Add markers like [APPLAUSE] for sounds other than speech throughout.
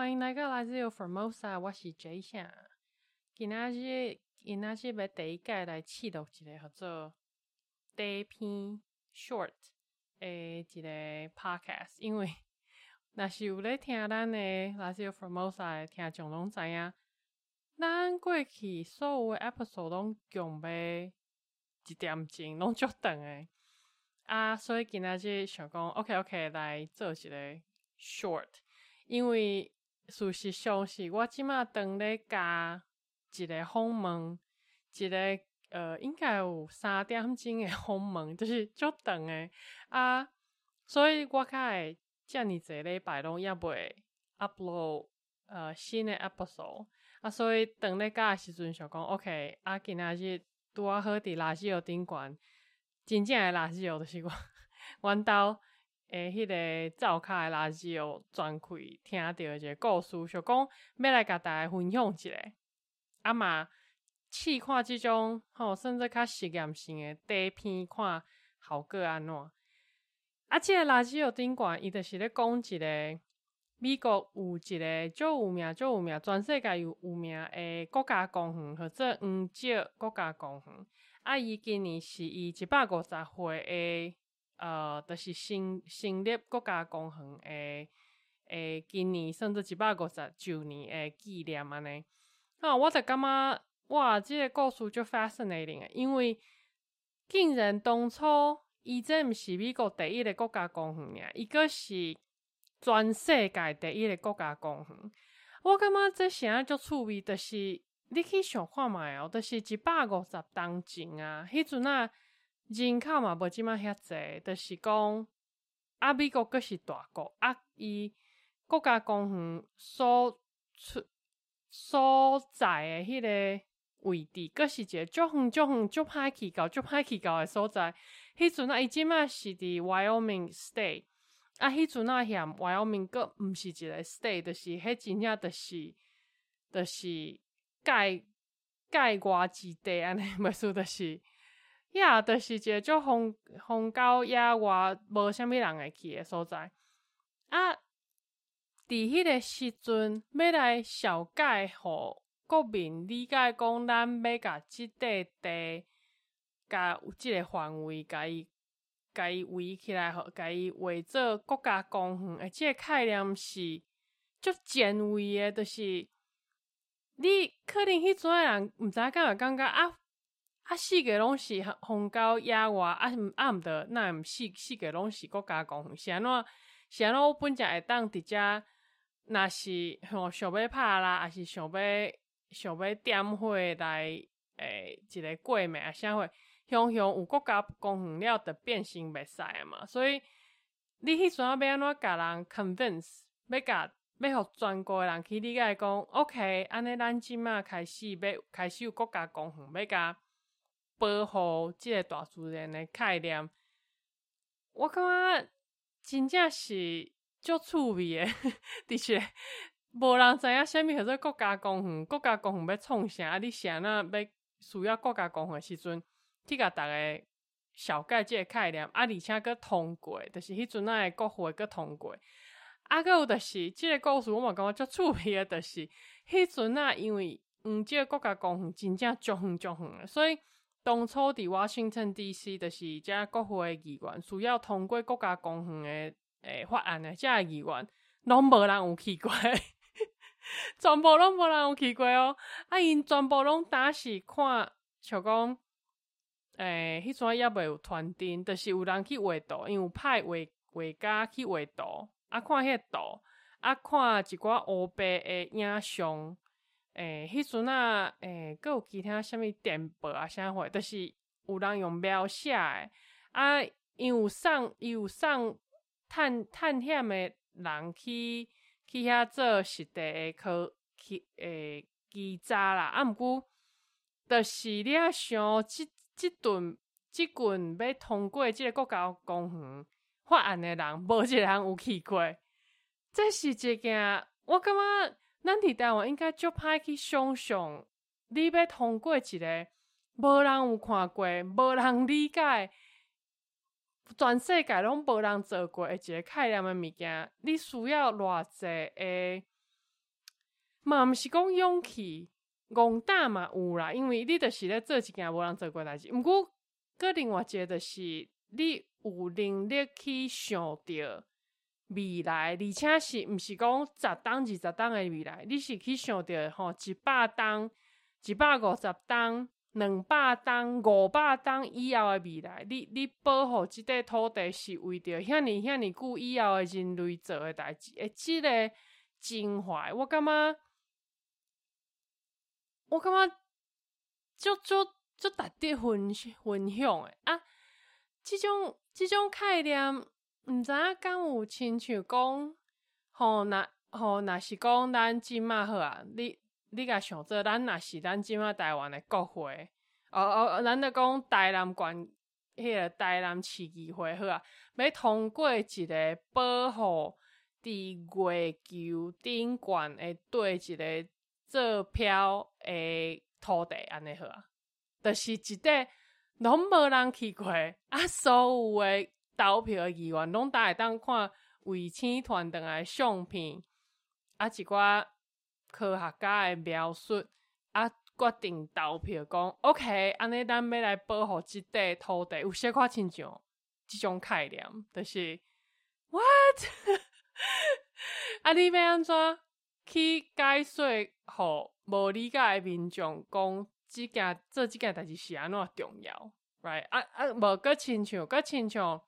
欢迎来到来自由 Formosa，我是 Jason。今仔日，今仔日要第一届来试录一个叫做短篇 short 诶一个 podcast，因为 [LAUGHS] 若是有咧听咱诶来自由 Formosa 诶听众拢知影，咱过去所有诶 episode 拢共要一点钟，拢足长诶。啊，所以今仔日想讲，OK OK，来做一个 short，因为事实上是我即马当咧加一个访问，一个呃应该有三点钟诶访问，就是足长诶啊，所以我较会遮尔济礼拜拢也袂 upload 呃新诶 episode，啊，所以当咧教诶时阵想讲，OK，啊，今仔日拄啊好伫垃圾油顶悬。真正诶垃圾油就是我，[LAUGHS] 阮兜诶，迄个灶骹诶垃圾哦专开听到一个故事，想讲要来甲大家分享一下。啊嘛，试看即种吼，甚至较实验性诶短片，看效果安怎。啊，即个垃圾油顶悬，伊就是咧讲一个美国有一个足有名、足有名，全世界有有名诶国家公园，或者黄石国家公园。啊！伊今年是伊一百五十岁诶，呃，就是成成立国家公园诶诶，今年甚至一百五十周年诶纪念安尼。啊，我就感觉哇，即个故事就 fascinating，因为竟然当初伊这毋是美国第一个国家公园尔，伊个是全世界第一个国家公园。我感觉这啥足趣味，就是。你去想看觅哦，著是一百五十当前啊，迄阵啊人口嘛无即满遐济，著是讲啊美国阁是大国啊，伊国家公园所出所在诶迄个位置，阁是一个足远足远足歹去到足歹去到诶所在。迄阵啊，伊即满是伫 Wyoming State，啊，迄阵啊嫌 Wyoming 阁毋是一个 State，著是迄真正著是著是。盖盖外之地安尼，袂输的是，呀，就是一个足风风高野外无虾米人会去诶所在。啊，伫迄个时阵，要来小解互国民理解讲，咱要甲即块地，甲即个范围，甲伊甲伊围起来，互甲伊围做国家公园，而且概念是足前卫诶，就是。你可能迄阵诶人毋知影敢会感觉啊啊，四个拢是风高野外啊，啊毋得，那毋四四个拢是国家公园，是安怎？是安怎？我本只会当伫遮，若是吼想要拍啦，还是想要想要点火来诶一个过暝啊？啥货？雄雄有国家公园了，得变形袂使嘛。所以你迄阵要安怎甲人 convince 要甲？要互全国诶人去理解讲，OK，安尼咱即马开始要开始有国家公园，要甲保护即个大自然的概念。我感觉真正是足趣味的，[LAUGHS] 的确，无人知影虾米叫做国家公园，国家公园要创啥？啊，你啥那要需要国家公园时阵，去甲逐个小概即个概念，啊，而且佫通过，就是迄阵仔诶国会佫通过。啊，个有就是，即个故事我嘛感觉足趣味诶，就是，迄阵啊，因为嗯，即个国家公园真正足远足远，所以当初伫 Washington D.C. 就是遮国会的议员需要通过国家公园诶诶法案的，遮议员拢无人有去过，[LAUGHS] 全部拢无人有去过哦。啊，因全部拢当时看，像讲，诶，迄阵也未有团丁，就是有人去画图，因有派画画家去画图。啊，看迄图，啊，看一寡乌白诶影像，诶，迄阵啊，诶，佫有其他啥物电报啊，啥货，都是有人用描写诶，啊，因有送，伊有送探探险诶人去去遐做实地诶科去诶记载啦，啊，毋过，著是你啊想，即即顿即群要通过即个国家公园。法案的人，无一个人有去过，这是一件我感觉咱伫台湾应该足歹去想象，你要通过一个无人有看过、无人理解、全世界拢无人做过的一个概念的物件，你需要偌济诶嘛毋是讲勇气，戆胆嘛有啦，因为你着是咧做一件无人做过代志。毋过，个另外一个著是你有能力去想着未来，而且是毋是讲十当二十当诶未来？你是去想着吼一百当、一百五十当。两百当、五百当以后的未来，你你保护即块土地是为着遐尼遐尼久以后的人类做的代志，诶，即个情怀，我感觉，我感觉，足足足值得分分享诶啊！即种即种概念，毋知影敢有亲像讲，吼，若吼，若是讲咱即马好啊，你。你甲想做，咱若是咱即马台湾的国会，哦哦，咱咧讲台南县迄个台南市议会好啊，要通过一个保护伫月球顶悬诶对一个做票诶土地安尼好啊，就是一块拢无人去过，啊，所有诶投票意愿拢大会当看卫星团登来相片，啊一寡。科学家诶描述啊，决定投票讲，OK，安尼咱要来保护即块土地，有些看亲像即种概念，就是 What？[LAUGHS] 啊，你要安怎去解说，互无理解诶民众讲，即件做即件代志是安怎重要？Right？啊啊，无个亲像，个亲像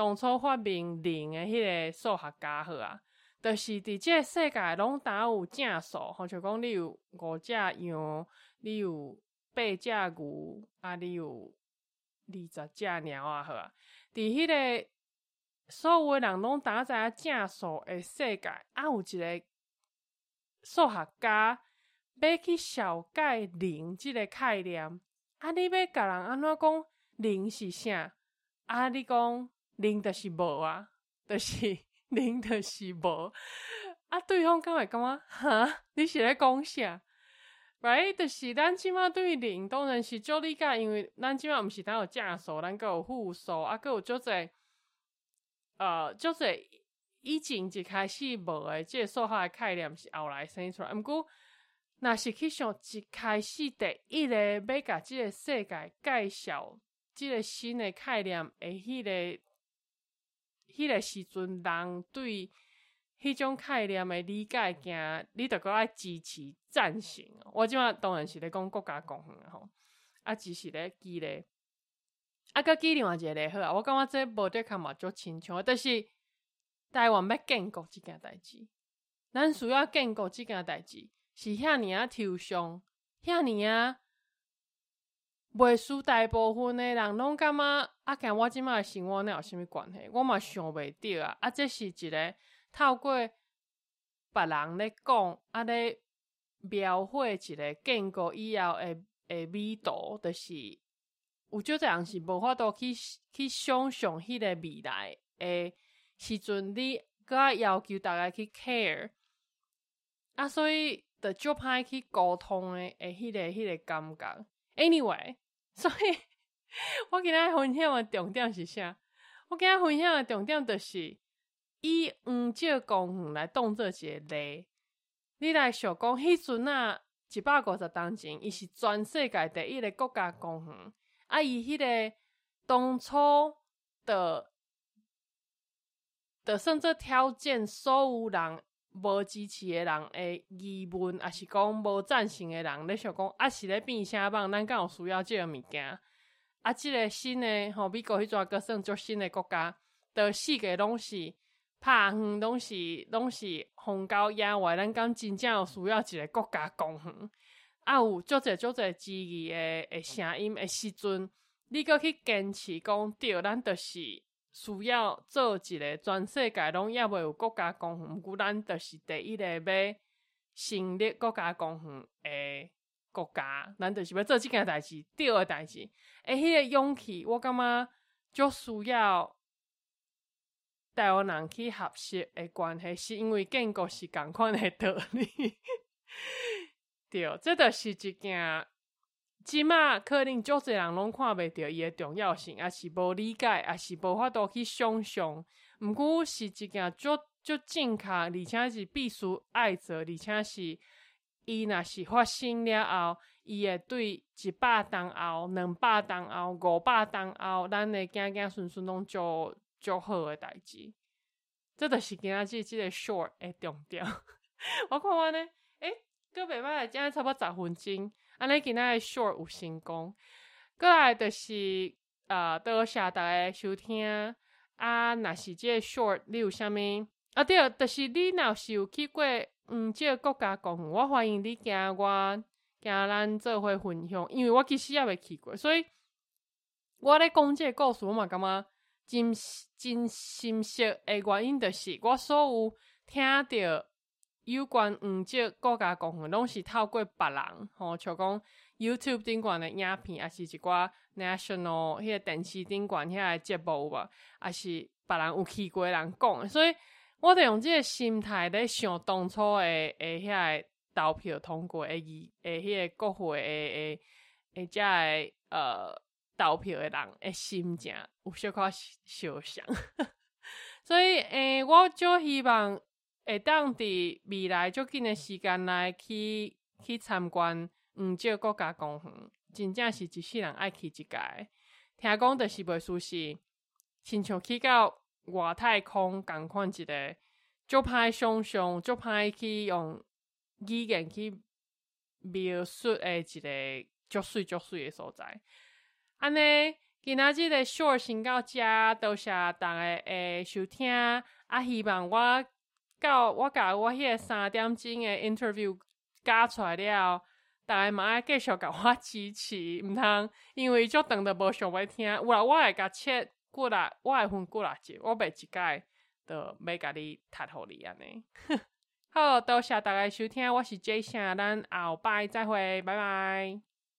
当初发明零诶迄个数学家好啊。就是伫即个世界拢打有正数，吼，像讲你有五只羊，你有八只牛，啊，你有二十只猫啊，好啊。伫迄个所有诶人拢打在正数诶世界，啊，有一个数学家要去小解零即个概念，啊，你要甲人安怎讲零是啥？啊，你讲零就是无啊，就是。零的是无 [LAUGHS] 啊，对方敢会感觉哈？[LAUGHS] 你是咧讲啥？Right？就是咱即码对零当然是足理解，因为咱即码毋是单有正数，咱个有负数，啊，个有足侪呃，足侪以前一开始无诶，即个数学诶概念是后来生出来。毋过，若是去想一开始第一个要甲即个世界介绍即个新诶概念诶，迄个。迄个时阵，人对迄种概念的理解，惊你着个爱支持赞成。我即马当然是咧讲国家公园吼，啊，只是咧记咧。啊，个记另外一个咧好啊，我感觉这无得看嘛，足亲像，但是台湾要建国即件代志，咱需要建国即件代志，是遐尔啊抽象，遐尔啊。袂输大部分的人拢感觉啊，跟我即卖生活呢有啥物关系？我嘛想袂着啊！啊，这是一个透过别人咧讲啊，咧描绘一个建构以后诶诶味道，就是有少人是无法度去去想象迄个未来诶时阵，你搁要求大家去 care 啊，所以着足歹去沟通诶诶，迄个迄个感觉。Anyway，所以 [LAUGHS] 我今仔分享的重点是啥？我今仔分享的重点就是以黄石公园来当做一个例，你来想讲，迄阵啊，一百五十当前，伊是全世界第一个国家公园，啊，伊迄个当初的的甚至挑战所有人。无支持诶人诶疑问，也是讲无赞成诶人咧想讲，啊是咧变啥棒？咱敢有需要即个物件？啊，即个新诶吼，美国迄阵个算足新诶国家，的四个拢是拍远，拢是拢是红高野外，咱敢真正有需要一个国家公园？啊，有足侪足侪质疑诶诶声音诶时阵，你搁去坚持讲对，咱着是。需要做一个全世界拢也未有国家公园，毋过咱就是第一个要成立国家公园诶国家，咱就是要做即件代志，对诶代志。诶，迄个勇气，我感觉就需要台湾人去学习诶关系，是因为建国是共款诶道理。[LAUGHS] 对，这就是一件。即马可能足侪人拢看袂着伊诶重要性，也是无理解，也是无法度去想象。毋过是一件足足正确，而且是必须爱做，而且是伊若是发生了后，伊会对一百档后、两百档后、五百档后，咱会行行顺顺拢足足好诶代志。这就是今仔日即个 short 诶重点。[LAUGHS] 我看完呢，诶，个袂歹，今差不多十分钟，安尼今仔日 short 有成功。过来就是呃，多谢大家收听啊。若是即个 short，你有啥物？啊对，就是你若是有去过。嗯，即个国家公园，我欢迎你行我行咱做伙分享，因为我其实也未去过，所以我咧讲即个故事，我嘛感觉真真心实诶原因，就是我所有听着有关嗯即个国家公园，拢是透过别人吼，像讲 YouTube 顶管诶影片，还是一寡 National 迄个电视顶管遐个节目吧，还是别人有去过人讲，所以。我得用即个心态咧想当初诶诶遐个投票通过诶伊诶迄个国会诶诶诶遮个呃投票诶人诶心情有小可小想，[LAUGHS] 所以诶我就希望会当伫未来足紧诶时间内去去参观毋少国家公园，真正是一世人爱去一届。听讲着是袂输是，亲像去到。外太空共款一个，足歹想象，足歹去用语言去描述诶一个足水足水诶所在。安尼，今仔日个 short 先到遮，多谢逐个诶收听。啊，希望我到我甲我迄个三点钟诶 interview 加出来了，逐个嘛爱继续甲我支持，毋通因为足长得无想要听，有啦，我会甲切。过来，我会分过来接，我袂一届都要甲你踢互你安尼。[LAUGHS] 好，多谢大家收听，我是 J 夏，咱后拜再会，拜拜。